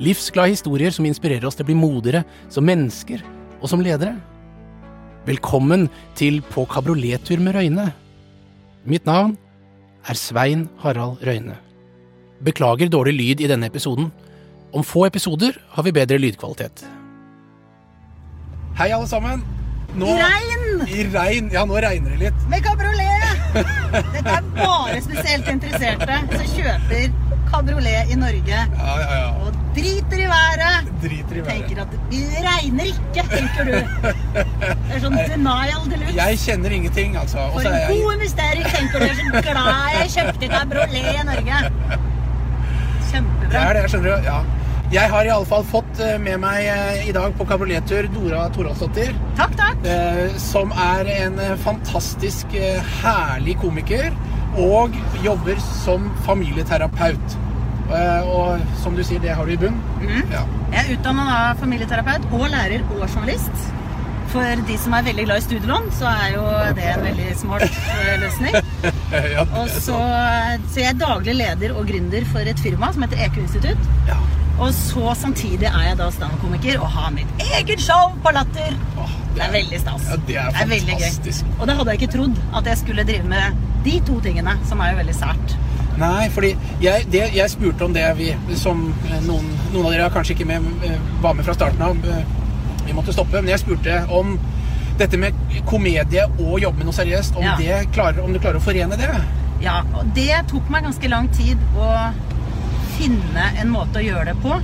Livsglade historier som inspirerer oss til å bli modigere som mennesker og som ledere. Velkommen til På kabriolettur med Røyne. Mitt navn er Svein Harald Røyne. Beklager dårlig lyd i denne episoden. Om få episoder har vi bedre lydkvalitet. Hei, alle sammen. Nå, I regn! I regn. Ja, nå regner det litt. Med kabriolet! Dette er bare spesielt interesserte som kjøper kabriolet i Norge. Ja, ja, ja. Driter i været. Driter i været. Tenker at det regner ikke, tenker du. Det er sånn denial de luxe. Jeg kjenner ingenting, altså. Også For en jeg god investering, tenker du. Jeg er så glad jeg kjøpte kabriolet i Norge. Det Kjempebra. er det, skjønner du. Ja. Jeg har i alle fall fått eh, med meg eh, i dag på kabriolettur Dora Toralsdottir. Takk, takk. eh, Som er en fantastisk herlig komiker. Og jobber som familieterapeut. Eh, Og som du sier, det har du i bunn. Mm. Ja. Jeg er utdannet av familieterapeut og lærer og journalist. For de som er veldig glad i studielån, så er jo det en veldig smart eh, løsning. Og er så, så jeg er daglig leder og gründer for et firma som heter EQ Institutt. ja. Og så samtidig er jeg da standup-komiker og har mitt eget show på Latter. Åh, Det er veldig stas. Ja, det er veldig gøy. Og det hadde jeg ikke trodd at jeg skulle drive med de to tingene, som er jo veldig sært. Nei, fordi jeg, det, jeg spurte om det vi, som eh, noen, noen av dere kanskje ikke med, eh, var med fra starten av. eh, Vi måtte stoppe. Men jeg spurte om dette med komedie og jobbe med noe seriøst. Om, Ja. det klarer, om du klarer å forene det? Ja, og det tok meg ganske lang tid å finne en måte å gjøre det på.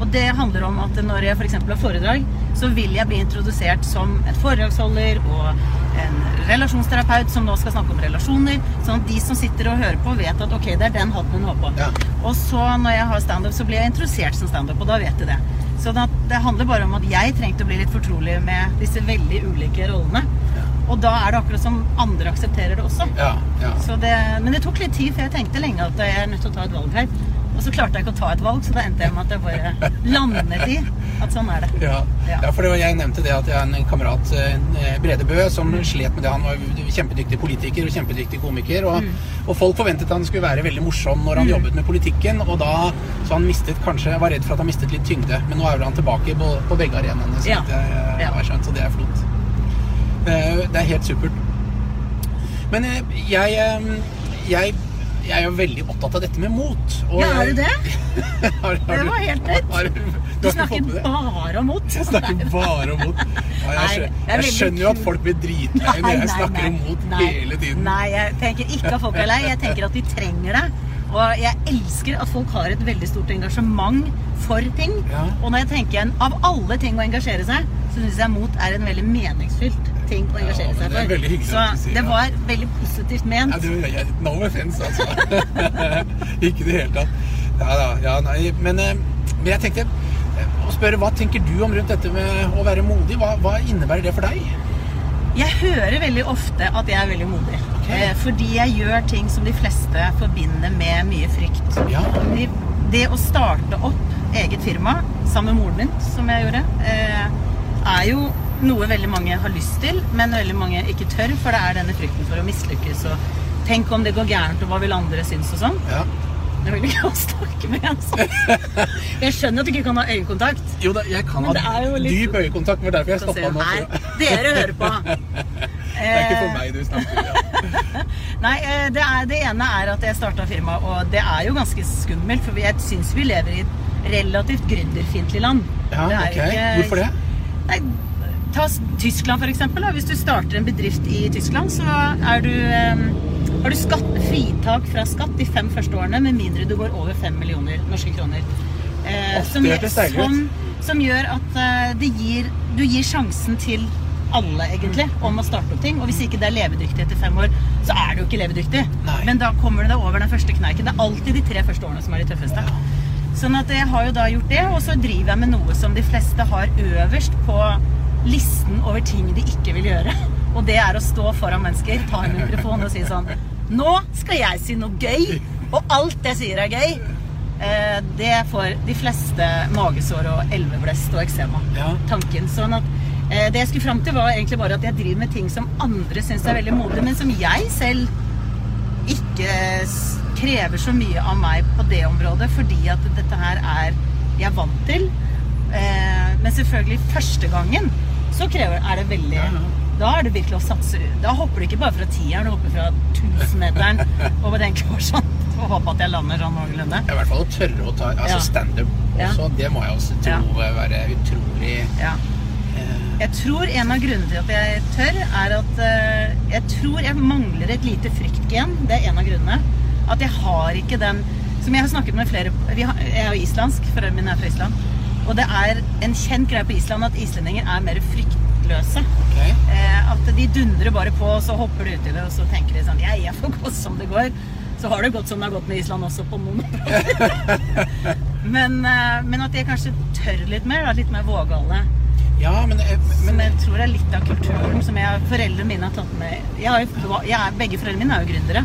Og det handler om at når jeg f.eks. har foredrag, så vil jeg bli introdusert som et foredragsholder og en relasjonsterapeut som nå skal snakke om relasjoner. Sånn at de som sitter og hører på, vet at ok, det er den hatten hun har på. Ja. Og så når jeg har standup, så blir jeg introdusert som standup, og da vet de det. Så det handler bare om at jeg trengte å bli litt fortrolig med disse veldig ulike rollene. Og da er det akkurat som andre aksepterer det også. Ja. ja. Så det, men det tok litt tid, for jeg tenkte lenge at jeg er nødt til å ta et valg her. Og så klarte jeg ikke å ta et valg, så da endte jeg med at jeg bare landet i at sånn er det. Ja. Ja. ja, for det var, jeg nevnte det at jeg er en kamerat, eh, Brede Bø, som slet med det. Han var kjempedyktig politiker og kjempedyktig komiker. Og, og folk forventet han skulle være veldig morsom når han jobbet med politikken. Og da så han mistet kanskje, var redd for at han mistet litt tyngde. Men nå er vel han tilbake på, på begge arenaene, så Ja. jeg eh, har skjønt. Så det er flott. Eh, Det er helt supert. Men eh, jeg, eh, jeg, jeg er jo veldig opptatt av dette med mot. Ja, er du det? Har- har Det var helt har du- snakker bare om mot. Jeg snakker bare om mot. Ja, jeg, skjønner, er jeg skjønner jo at folk blir dritlei når jeg snakker om mot hele tiden. Nei, jeg tenker ikke at folk er lei. Jeg tenker at de trenger det. Og jeg elsker at folk har et veldig stort engasjement for ting. Ja. Og når jeg tenker en, av alle ting å engasjere seg, så syns jeg mot er en veldig meningsfylt ting å engasjere seg for. så det var veldig positivt ment. Ja, det, jeg, no offense, altså. ikke i det hele tatt. Ja da. Ja, nei, men, eh, men jeg tenkte eh, å spørre, hva tenker du om rundt dette med å være modig? Hva, hva innebærer det for deg? Jeg hører veldig ofte at jeg er veldig modig. Okay. fordi jeg gjør ting som de fleste forbinder med mye frykt. Ja. Det, det å starte opp eget firma sammen med moren min, som jeg gjorde, eh, er jo noe veldig mange har lyst til, men veldig mange ikke tør, for det er denne frykten for å mislykkes. Og tenk om det går gærent, og hva vil andre synes og sånn. Ja. Det vil ikke å snakke med en sånn. Jeg skjønner at du ikke kan ha øyekontakt. Jo da, jeg kan ha det litt- dyp øyekontakt, men derfor jeg stoppa nå. Nei, Dere hører på. Det er ikke for meg du snakker. Ja. Nei, eh, det, er, det ene er at jeg starta firma, og det er jo ganske skummelt. For jeg syns vi lever i et relativt gründerfiendtlig land. Ja, Det ok. ikke- Hvorfor det? Nei, ta Tyskland, eksempel. Hvis du starter en bedrift i Tyskland, så er du, har du skatt, fritak fra skatt de fem første årene, med mindre du går over fem millioner norske kroner. Eh, som, som, som gjør at eh, det gir, du gir sjansen til alle, egentlig, om å starte opp ting. Og hvis ikke det er levedyktig etter fem år, så er det jo ikke levedyktig. Nei. Men da kommer du deg over den første kneiken. Det er alltid de tre første årene som er de tøffeste. Sånn at jeg har jo da gjort det, og så driver jeg med noe som de fleste har øverst på over ting de ikke vil gjøre. Og det er å stå foran mennesker, ta en mikrofon og si sånn Nå skal jeg si noe gøy! Og alt jeg sier er gøy. Eh, det får de fleste magesår og elveblest og eksema. Ja. Tanken. Sånn at eh, det jeg skulle fram til, var egentlig bare at jeg driver med ting som andre syns er veldig modig, men som jeg selv ikke krever så mye av meg på det området, fordi at dette her er jeg vant til. Eh, men selvfølgelig første gangen så krever, er det veldig Ja, ja. Da er det virkelig å satse. Da hopper du ikke bare fra tieren, du hopper fra tusenmeteren. og det den sånn. Får håpe at jeg lander sånn noenlunde. I hvert fall å tørre å ta altså standup også. Det må jeg også tro være utrolig Ja. eh, Jeg tror en av grunnene til at jeg tør, er at eh, jeg tror jeg mangler et lite fryktgen. Det er en av grunnene. At jeg har ikke den Som jeg har snakket med flere vi har, Jeg er jo islandsk, foreldrene mine er fra Island. Og det er en kjent greie på Island at islendinger er mer fryktløse. Okay. Eh, at de dundrer bare på, og så hopper de uti det, og så tenker de sånn Jeg, jeg får gå som det går. Så har det gått som det har gått med Island også, på noen men, eh, men at jeg kanskje tør litt mer, da, litt mer vågale. Ja, men, eh, Men som jeg tror det er litt av kulturen som jeg, foreldrene mine har tatt med jeg har jo, jeg er, Begge foreldrene mine er jo gründere,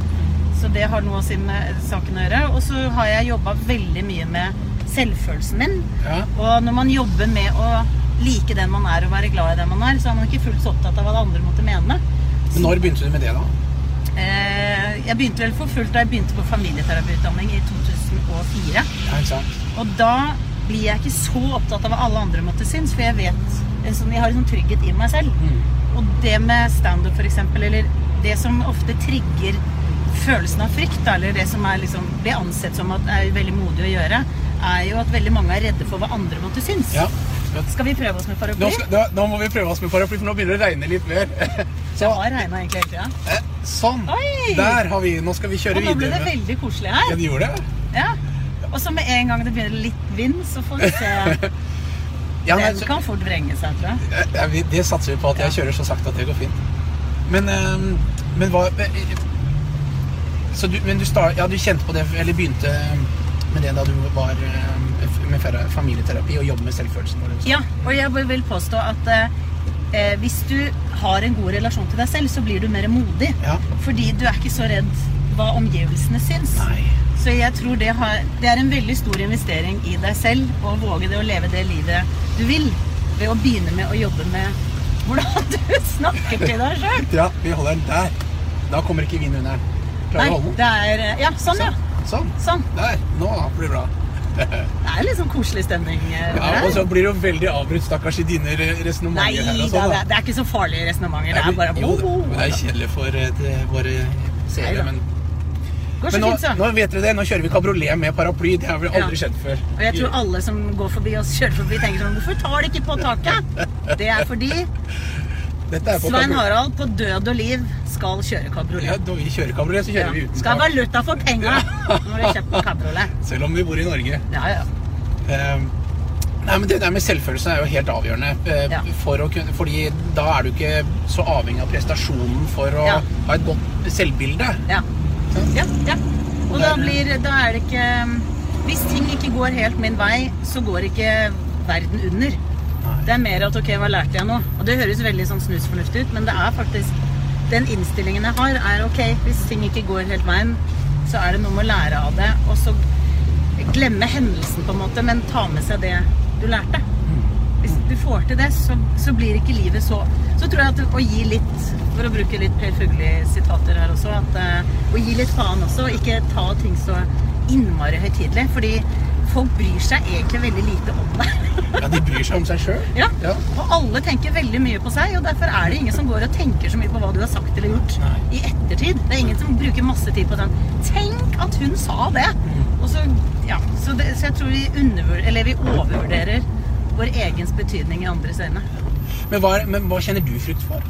så det har noe å si med saken å gjøre. Og så har jeg jobba veldig mye med selvfølelsen min. ja. Og når man jobber med å like den man er og være glad i den man er, så er man ikke fullt så opptatt av hva det andre måtte mene. Men når begynte du med det, da? Eh, jeg begynte vel for fullt da jeg begynte på familieterapiutdanning i 2004. Ja, sant? Og da blir jeg ikke så opptatt av hva alle andre måtte synes, for jeg vet sånn, Jeg har en sånn trygghet i meg selv. Mm. Og det med standup, for eksempel, eller det som ofte trigger følelsen av frykt, eller det som er liksom, blir ansett som at er veldig modig å gjøre, er jo at veldig mange er redde for hva andre måtte synes. Ja. Skal vi prøve oss med paraply? Nå, skal, nå, nå må vi prøve oss med paraply, for nå begynner det å regne litt mer. Det har regna egentlig hele tida. Ja. Sånn. Oi! Der har vi Nå skal vi kjøre Og nå ble det veldig koselig her. Ja, det gjorde det? Ja. Og så med en gang det begynner litt vind, så får vi se. Ja, men, Den kan fort vrenge seg, tror jeg. eh, ja, vi- det satser vi på at jeg kjører så sakte at det går fint. Men, eh, men hva eh, Så du, men du, start, ja, du kjente på det, eller begynte med det da du var eh, med familieterapi og jobbet med selvfølelsen? Ja, og jeg vil- påstå at eh, hvis du har en god relasjon til deg selv, så blir du mer modig. Ja. Fordi du er ikke så redd hva omgivelsene syns. Nei. Så jeg tror det, har, det er en veldig stor investering i deg selv å våge det å leve det livet du vil. Ved å begynne med å jobbe med hvordan du snakker til deg sjøl. Ja, vi holder den der. Da kommer ikke vind under. Klarer du å holde den? er Ja, sånn, ja. Sånn. Sånn. Der. Nå blir det bra. Det er litt sånn koselig stemning. eh, Ja, og så blir det jo veldig avbrutt, stakkars, i dine resonnementer. Nei her. da, sånn, det, er- det ikke så farlige resonnementer. Det er bare jo, det, det er kjedelig for eh, det- våre seere. Men, men nå, fint, nå vet dere det. Nå kjører vi kabriolet med paraply. Det har vi aldri Ja. skjedd før. Og jeg tror alle som går forbi oss, kjører forbi, tenker sånn Hvorfor tar de ikke på taket? Det er fordi Svein Harald på død og liv skal kjøre Ja, når vi kjører kabriolet, så kjører vi uten Skal ha valuta for penga når du kjøpt kabriolet. Selv om vi bor i Norge. Ja, ja. Um, Nei, men Det der med selvfølelse er jo helt avgjørende. eh, Ja. For kunne, fordi da er du ikke så avhengig av prestasjonen for å Ja. ha et godt selvbilde. Ja. ja, ja. Og Og da, blir, da er det ikke Hvis ting ikke går helt min vei, så går ikke verden under. Det er mer at ok, hva lærte jeg nå? Og det høres veldig sånn snusfornuftig ut, men det er faktisk Den innstillingen jeg har, er ok, hvis ting ikke går helt veien, så er det noe med å lære av det, og så glemme hendelsen, på en måte, men ta med seg det du lærte. Hvis du får til det, så, så blir ikke livet så Så tror jeg at å gi litt, for å bruke litt Per Fugli-sitater her også, at eh, å gi litt faen også, og ikke ta ting så innmari høytidelig. Fordi folk bryr seg egentlig veldig lite om det. Ja, De bryr seg om seg sjøl. ja. Ja. Og alle tenker veldig mye på seg, og derfor er det ingen som går og tenker så mye på hva du har sagt eller gjort Nei. i ettertid. Det er ingen som bruker masse tid på sånn Tenk at hun sa det! Og så, ja, så, det, så jeg tror vi, eller vi overvurderer vår egens betydning i andres øyne. Men, hva, men hva kjenner du frykt for?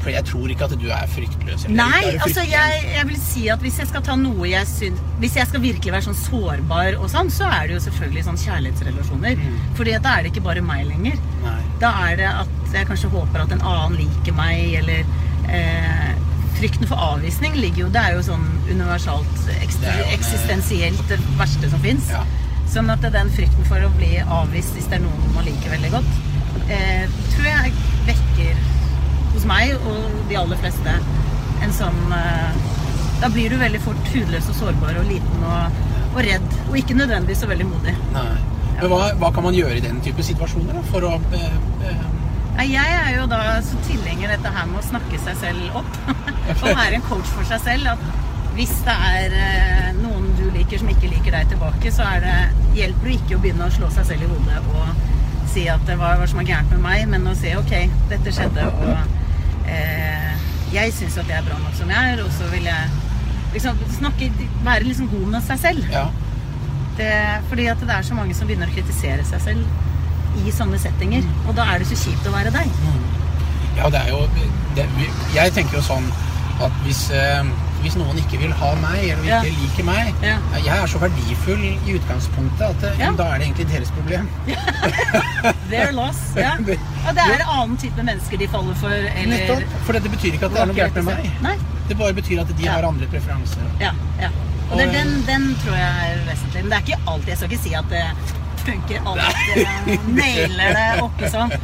For jeg tror ikke at du er fryktløs. eller Nei, er altså jeg, jeg vil si at hvis jeg skal ta noe jeg syns Hvis jeg skal virkelig være sånn sårbar og sånn, så er det jo selvfølgelig sånn kjærlighetsrelasjoner. Mm. Fordi at da er det ikke bare meg lenger. Nei. Da er det at jeg kanskje håper at en annen liker meg, eller eh, Frykten for avvisning ligger jo Det er jo sånn universalt Det er jo en, eh, eksistensielt det verste som fins. Ja. Sånn at den frykten for å bli avvist hvis det er noen man liker veldig godt, eh, tror jeg meg og de aller fleste en sånn eh, Da blir du veldig fort hudløs og sårbar og liten og, og redd. Og ikke nødvendigvis så veldig modig. Nei. Men hva, hva kan man gjøre i den type situasjoner da, for å eh, eh, Jeg er jo da så tilhenger dette her med å snakke seg selv opp. og være en coach for seg selv. At hvis det er noen du liker som ikke liker deg tilbake, så er det, hjelper det ikke å begynne å slå seg selv i hodet og si at det var hva som er gærent med meg, men å si ok, dette skjedde, og eh, jeg syns at jeg er bra nok som jeg er, og så vil jeg liksom snakke, være liksom god med seg selv. Ja. Det, fordi at det er så mange som begynner å kritisere seg selv i sånne settinger. Og da er det så kjipt å være deg. Ja, det er jo det, Jeg tenker jo sånn at hvis, eh, hvis noen ikke vil ha meg, eller Ja. ikke liker meg Ja. Jeg er så verdifull i utgangspunktet at eh, Ja. da er det egentlig deres problem. Their loss. Ja. Og det er en annen type mennesker de faller for. Eller Nettopp. For det betyr ikke at det er noe gærent med meg. Nei. Det bare betyr at de Ja. har andre preferanser. Ja, ja. Og det, Og- den, den tror jeg er vesentlig. Men det er ikke alltid. Jeg skal ikke si at det funker. Jeg nailer det ikke sånn.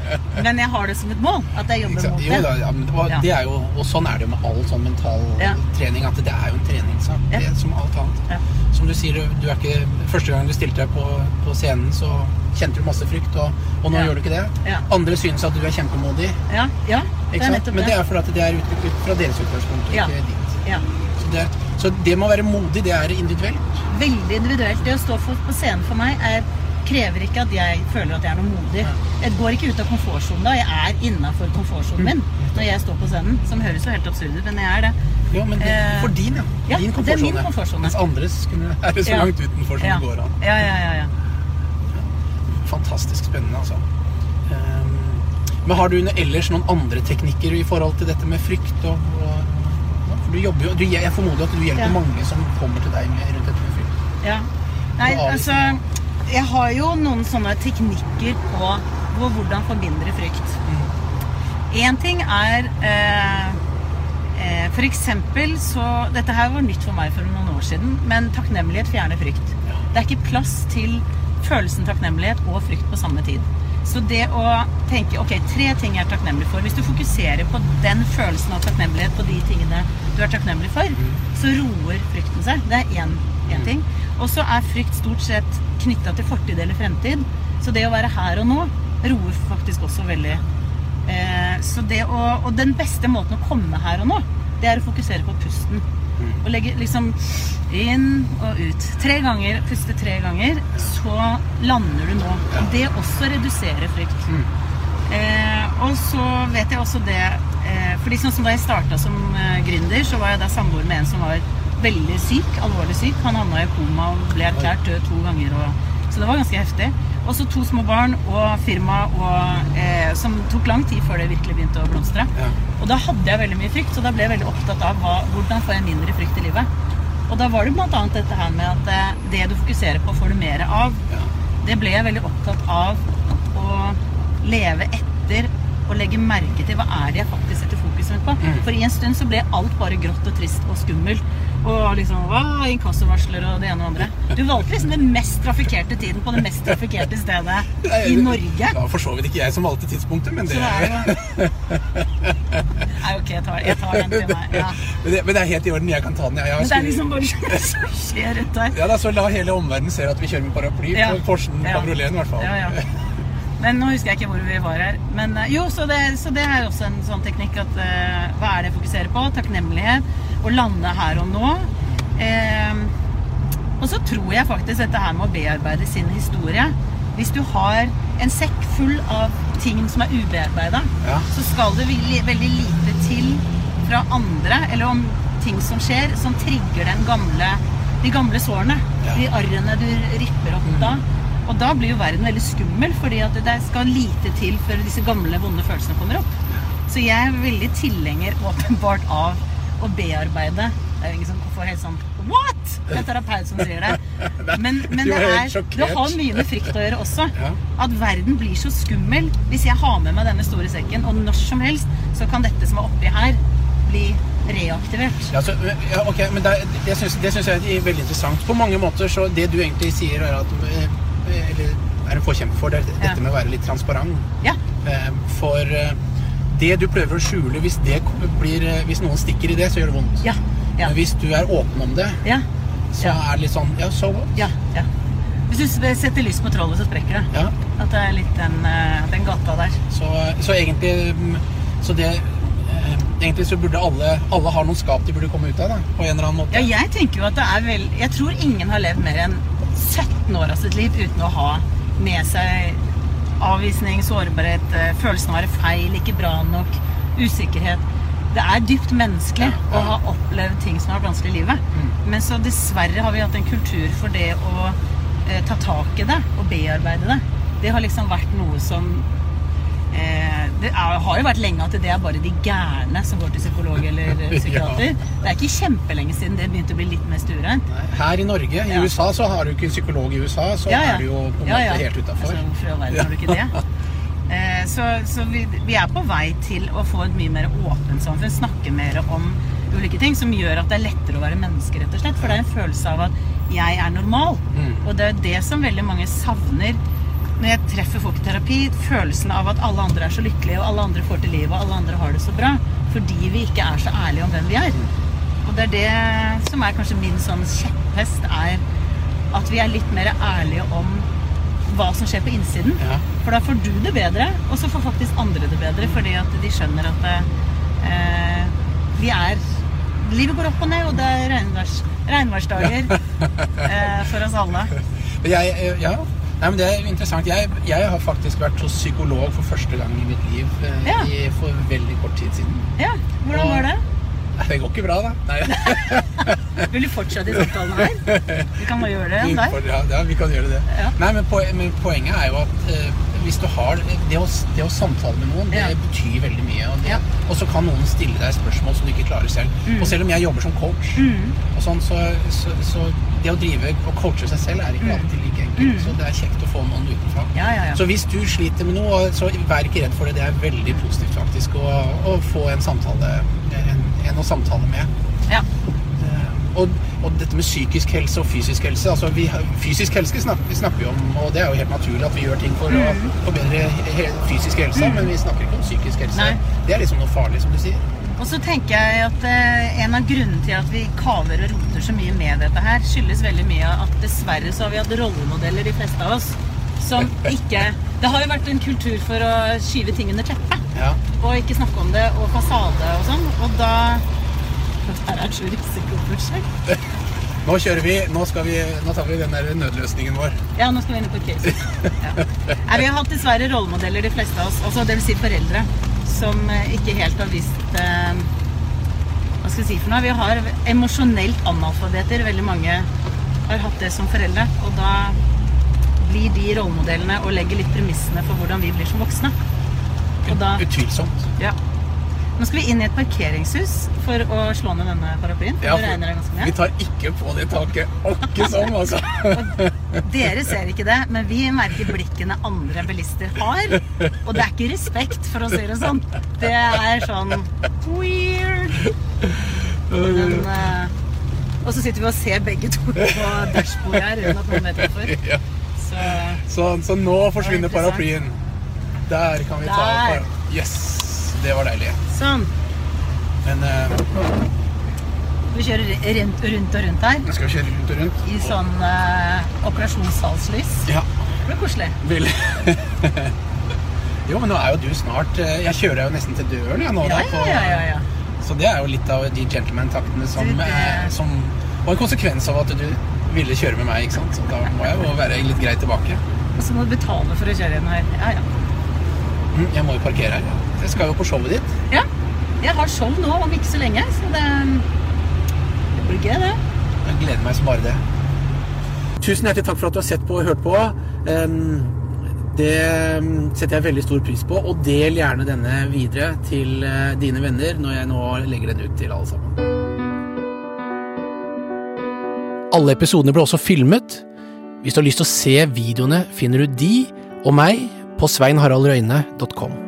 Men jeg har det som et mål. At jeg jobber mot Jo, det. da, ja, men, og, det er jo, og sånn er det jo med all sånn mental trening. At det er jo en treningssak. Det er som alt annet. Som du sier, du, er ikke Første gang du stilte deg på, på scenen, så kjente du masse frykt, og, og nå gjør du ikke det. Andre synes at du er kjempemodig. Ja, ja, det er nettopp Men det det. er fordi at det er ut, ut fra deres utgangspunkt, ikke ditt. Ja. Så det, så det med å være modig, det er individuelt. Veldig individuelt. Det å stå for, på scenen for meg er, krever ikke at jeg føler at jeg er noe modig. Jeg går ikke ut av komfortsonen da. Jeg er innafor komfortsonen min når jeg står på scenen. Som høres jo helt absurd ut, men jeg er det. Ja, men det, Eh, for din, ja. ja, din det er min komfortsone. komfortsone. Mens andres kunne være så langt utenfor som ja. det går an. Ja, ja, ja, ja. Fantastisk spennende, altså. Ehm, men har du ellers noen andre teknikker i forhold til dette med frykt? Og, og, du jobber jo, du, jeg formoder at du hjelper Ja. mange som kommer til deg med, rundt dette med frykt. Ja. Nei, altså Jeg har jo noen sånne teknikker på, på hvordan forbindre frykt. Én ting er eh, eh, For eksempel så Dette her var nytt for meg for noen år siden, men takknemlighet fjerner frykt. Det er ikke plass til følelsen takknemlighet og frykt på samme tid. Så det å tenke ok, tre ting jeg er takknemlig for Hvis du fokuserer på den følelsen av takknemlighet på de tingene du er takknemlig for, så roer frykten seg. Det er én én ting. Og så er frykt stort sett knytta til fortid eller fremtid. Så det å være her og nå roer faktisk også veldig. Eh, så det å, og den beste måten å komme her og nå, det er å fokusere på pusten. Og legge liksom inn og ut. Tre ganger, puste tre ganger, så lander du nå. Og det også reduserer frykt. Eh, og så vet jeg også det eh, fordi sånn som Da jeg starta som eh, gründer, så var jeg da samboer med en som var veldig syk. Alvorlig syk. Han havna i koma og ble erklært død to ganger. Og, så det var ganske heftig. Og så to små barn og firma og, eh, som tok lang tid før det virkelig begynte å blomstre. Ja. Og da hadde jeg veldig mye frykt, så da ble jeg veldig opptatt av hva, hvordan får jeg mindre frykt i livet. Og da var det annet dette her med at eh, det du fokuserer på, får du mer av. Ja. Det ble jeg veldig opptatt av å leve etter og legge merke til hva er det jeg faktisk setter fokuset på. Mm. For i en stund så ble alt bare grått og trist og skummelt. Og liksom hva, inkassovarsler og det ene og andre. Du valgte liksom den mest trafikkerte tiden på det mest trafikkerte stedet i Norge. Det var for så vidt ikke jeg som valgte tidspunktet, men det, det er jo Nei, ok, jeg tar, jeg tar den til meg. Ja. men det, men det er helt i orden. Jeg kan ta den. Jeg, jeg Men det er liksom bare som skjer rundt her. Ja da, så La hele omverdenen se at vi kjører med paraply Ja. på Porschen Ja. Cabrioleten i hvert fall. Ja, ja. Men nå husker jeg ikke hvor vi var her. Men eh, jo, så det, så det er også en sånn teknikk at uh, hva er det jeg fokuserer på? Takknemlighet. Å lande her og nå. Eh, og så tror jeg faktisk dette her med å bearbeide sin historie Hvis du har en sekk full av ting som er ubearbeida, Ja. så skal det veldig, veldig lite til fra andre, eller om ting som skjer, som trigger den gamle, de gamle sårene. Ja. De arrene du ripper opp da. Og da blir jo verden veldig skummel, fordi at det skal lite til før disse gamle, vonde følelsene kommer opp. Så jeg er veldig tilhenger åpenbart av å bearbeide. Det er jo ingen som får helt sånn What?! Det er en terapeut som sier det. Men, men det, er det har mye med frykt å gjøre også. At verden blir så skummel hvis jeg har med meg denne store sekken, og når som helst så kan dette som er oppi her, bli reaktivert. Ja, så, ja, ok, men det, det syns jeg er veldig interessant. På mange måter så det du egentlig sier, er at eh, Eller er en forkjemper for, det dette Ja. med å være litt transparent. Ja. Eh, For eh, det du prøver å skjule, hvis, det blir, eh, hvis noen stikker i det, så gjør det vondt. Ja. Ja. Men hvis du er åpen om det, Ja. så er det litt sånn Ja, so what? Ja. ja. Hvis du setter lys på trollet, så sprekker det. Ja. At det er litt den, eh, den gata der. Så, så egentlig mm, Så det eh, Egentlig så burde alle Alle ha noen skap de burde komme ut av, da, på en eller annen måte. Ja, jeg tenker jo at det er vel Jeg tror ingen har levd mer enn 17 år av sitt liv uten å ha med seg avvisning, sårbarhet, eh, følelsen av å være feil, ikke bra nok, usikkerhet. Det er dypt menneskelig Ja, ja. å ha opplevd ting som har vært vanskelig i livet. Mm. Men så dessverre har vi hatt en kultur for det å eh, ta tak i det og bearbeide det. Det har liksom vært noe som Det er, har jo vært lenge at det er bare de gærne som går til psykolog eller psykiater. psykiater. Det er ikke kjempelenge siden det begynte å bli litt mer stuereint. Her i Norge, i Ja. USA, så har du ikke en psykolog i USA, så er du jo på en Ja, ja. måte helt utafor. Altså, hvorfor i all verden har du ikke det? Eh, så så vi, vi er på vei til å få et mye mer åpent samfunn. Snakke mer om ulike ting som gjør at det er lettere å være menneske, rett og slett. For det er en følelse av at jeg er normal. Mm. Og det er det som veldig mange savner når jeg treffer folk i terapi. Følelsen av at alle andre er så lykkelige, og alle andre får til livet, og alle andre har det så bra. Fordi vi ikke er så ærlige om hvem vi er. Og det er det som er kanskje min sånn kjepphest, er at vi er litt mer ærlige om hva som skjer på innsiden. Ja. For da får du det bedre, og så får faktisk andre det bedre, fordi at de skjønner at eh, vi er Livet går opp og ned, og det er regnværs, regnværsdager eh, for oss alle. Jeg, eh, ja. Nei, men Det er interessant. Jeg, jeg har faktisk vært hos psykolog for første gang i mitt liv eh, Ja. i, for veldig kort tid siden. Ja, Hvordan var det? Det går ikke bra, da. Vil du fortsette i samtalen her? Vi kan bare gjøre det om deg. ja, ja, vi kan gjøre det. Ja. Nei, men, poen, men Poenget er jo at uh, hvis du har det å, det å samtale med noen, det betyr veldig mye. Og, det, Ja. og så kan noen stille deg spørsmål som du ikke klarer selv. Mm. Og selv om jeg jobber som coach, og sånn, så, så, så det å drive og coache seg selv er ikke alltid like enkelt. Så det er kjekt å få noen utenfra. Mm. Ja, ja, ja. Så hvis du sliter med noe, så vær ikke redd for det. Det er veldig positivt faktisk å, å få en samtale en, en å samtale med. ja. Eh, Og, og dette med psykisk helse og fysisk helse altså vi, Fysisk helse snakker, vi snakker om, og det er jo helt naturlig at vi gjør ting for å forbedre fysisk helse, men vi snakker ikke om psykisk helse. Nei. Det er liksom noe farlig, som du sier. Og så tenker jeg at eh, en av grunnene til at vi kaver og roter så mye med dette her, skyldes veldig mye at dessverre så har vi hatt rollemodeller, de fleste av oss, som ikke Det har jo vært en kultur for å skyve ting under teppet. Ja. Og ikke snakke om det, og fasade og sånn. Og da Dette er så risikoprosjekt. Nå kjører vi, nå, skal vi, nå tar vi den der nødløsningen vår. Ja, nå skal vi inn på case. Ja. Nei, vi har hatt dessverre rollemodeller, de fleste av oss, altså vil si foreldre, som eh, ikke helt har visst eh, Hva skal vi si for noe? Vi har emosjonelt analfabeter. Veldig mange har hatt det som foreldre. Og da blir de rollemodellene og legger litt premissene for hvordan vi blir som voksne. Og da Utvilsomt. Ja. Nå skal vi inn i et parkeringshus for å slå ned denne paraplyen. For Ja, vi tar ikke på det taket. Åkke sånn, altså. Dere ser ikke det, men vi merker blikkene andre bilister har. Og det er ikke respekt, for å si det sånn. Det er sånn weird. Men, eh, og så sitter vi og ser begge to på dashbordet her uten at noen vet hvorfor. Så Så, så nå forsvinner paraplyen. Der kan vi ta Der. Yes! Det var deilig. sånn. Men Vi kjører rundt, rundt og rundt her nå skal kjøre rundt og rundt. i sånn uh, operasjonssalslys. Ja, Det blir koselig. Vil. jo, men nå er jo du snart eh, Jeg kjører deg jo nesten til døren, jeg nå. Ja, da, ja, på- ja, ja, ja. Så det er jo litt av de gentleman-taktene som, det- eh, som var en konsekvens av at du ville kjøre med meg, ikke sant. Så da må jeg jo være litt grei tilbake. Og så må du betale for å kjøre inn her. Ja, ja. Mm, Jeg må jo parkere her. Jeg skal jo på showet ditt. Ja, jeg har show nå om ikke så lenge, så det blir gøy, det. Jeg gleder meg som bare det. Tusen hjertelig takk for at du har sett på og hørt på. Det setter jeg veldig stor pris på. Og del gjerne denne videre til eh, dine venner når jeg nå legger den ut til alle sammen. Alle episodene ble også filmet. Hvis du har lyst til å se videoene, finner du de og meg på sveinharaldrøyne.com.